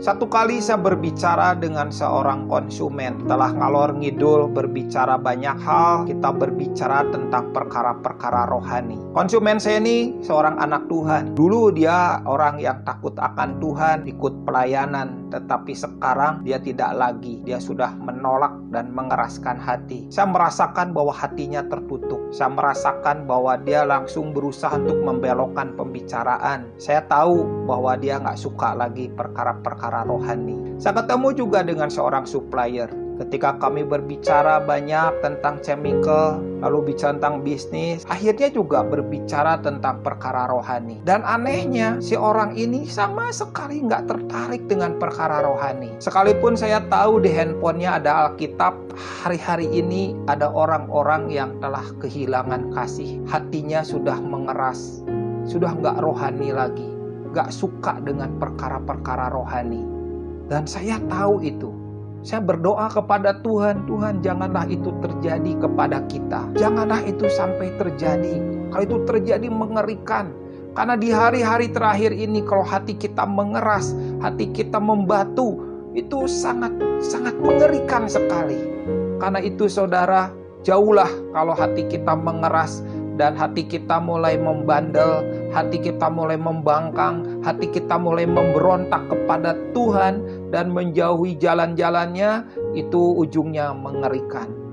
Satu kali saya berbicara dengan seorang konsumen, telah ngalor ngidul berbicara banyak hal, kita berbicara tentang perkara-perkara rohani. Konsumen saya ini seorang anak Tuhan. Dulu dia orang yang takut akan Tuhan, ikut pelayanan, tetapi sekarang dia tidak lagi. Dia sudah menolak dan mengeraskan hati. Saya merasakan bahwa hatinya tertutup. Saya merasakan bahwa dia langsung berusaha untuk membelokkan pembicaraan. Saya tahu bahwa dia nggak suka lagi perkara-perkara perkara rohani. Saya ketemu juga dengan seorang supplier. Ketika kami berbicara banyak tentang chemical, lalu bicara tentang bisnis, akhirnya juga berbicara tentang perkara rohani. Dan anehnya, si orang ini sama sekali nggak tertarik dengan perkara rohani. Sekalipun saya tahu di handphonenya ada Alkitab, hari-hari ini ada orang-orang yang telah kehilangan kasih. Hatinya sudah mengeras, sudah nggak rohani lagi gak suka dengan perkara-perkara rohani. Dan saya tahu itu. Saya berdoa kepada Tuhan, Tuhan janganlah itu terjadi kepada kita. Janganlah itu sampai terjadi. Kalau itu terjadi mengerikan. Karena di hari-hari terakhir ini kalau hati kita mengeras, hati kita membatu, itu sangat sangat mengerikan sekali. Karena itu saudara, jauhlah kalau hati kita mengeras dan hati kita mulai membandel, hati kita mulai membangkang, hati kita mulai memberontak kepada Tuhan dan menjauhi jalan-jalannya, itu ujungnya mengerikan.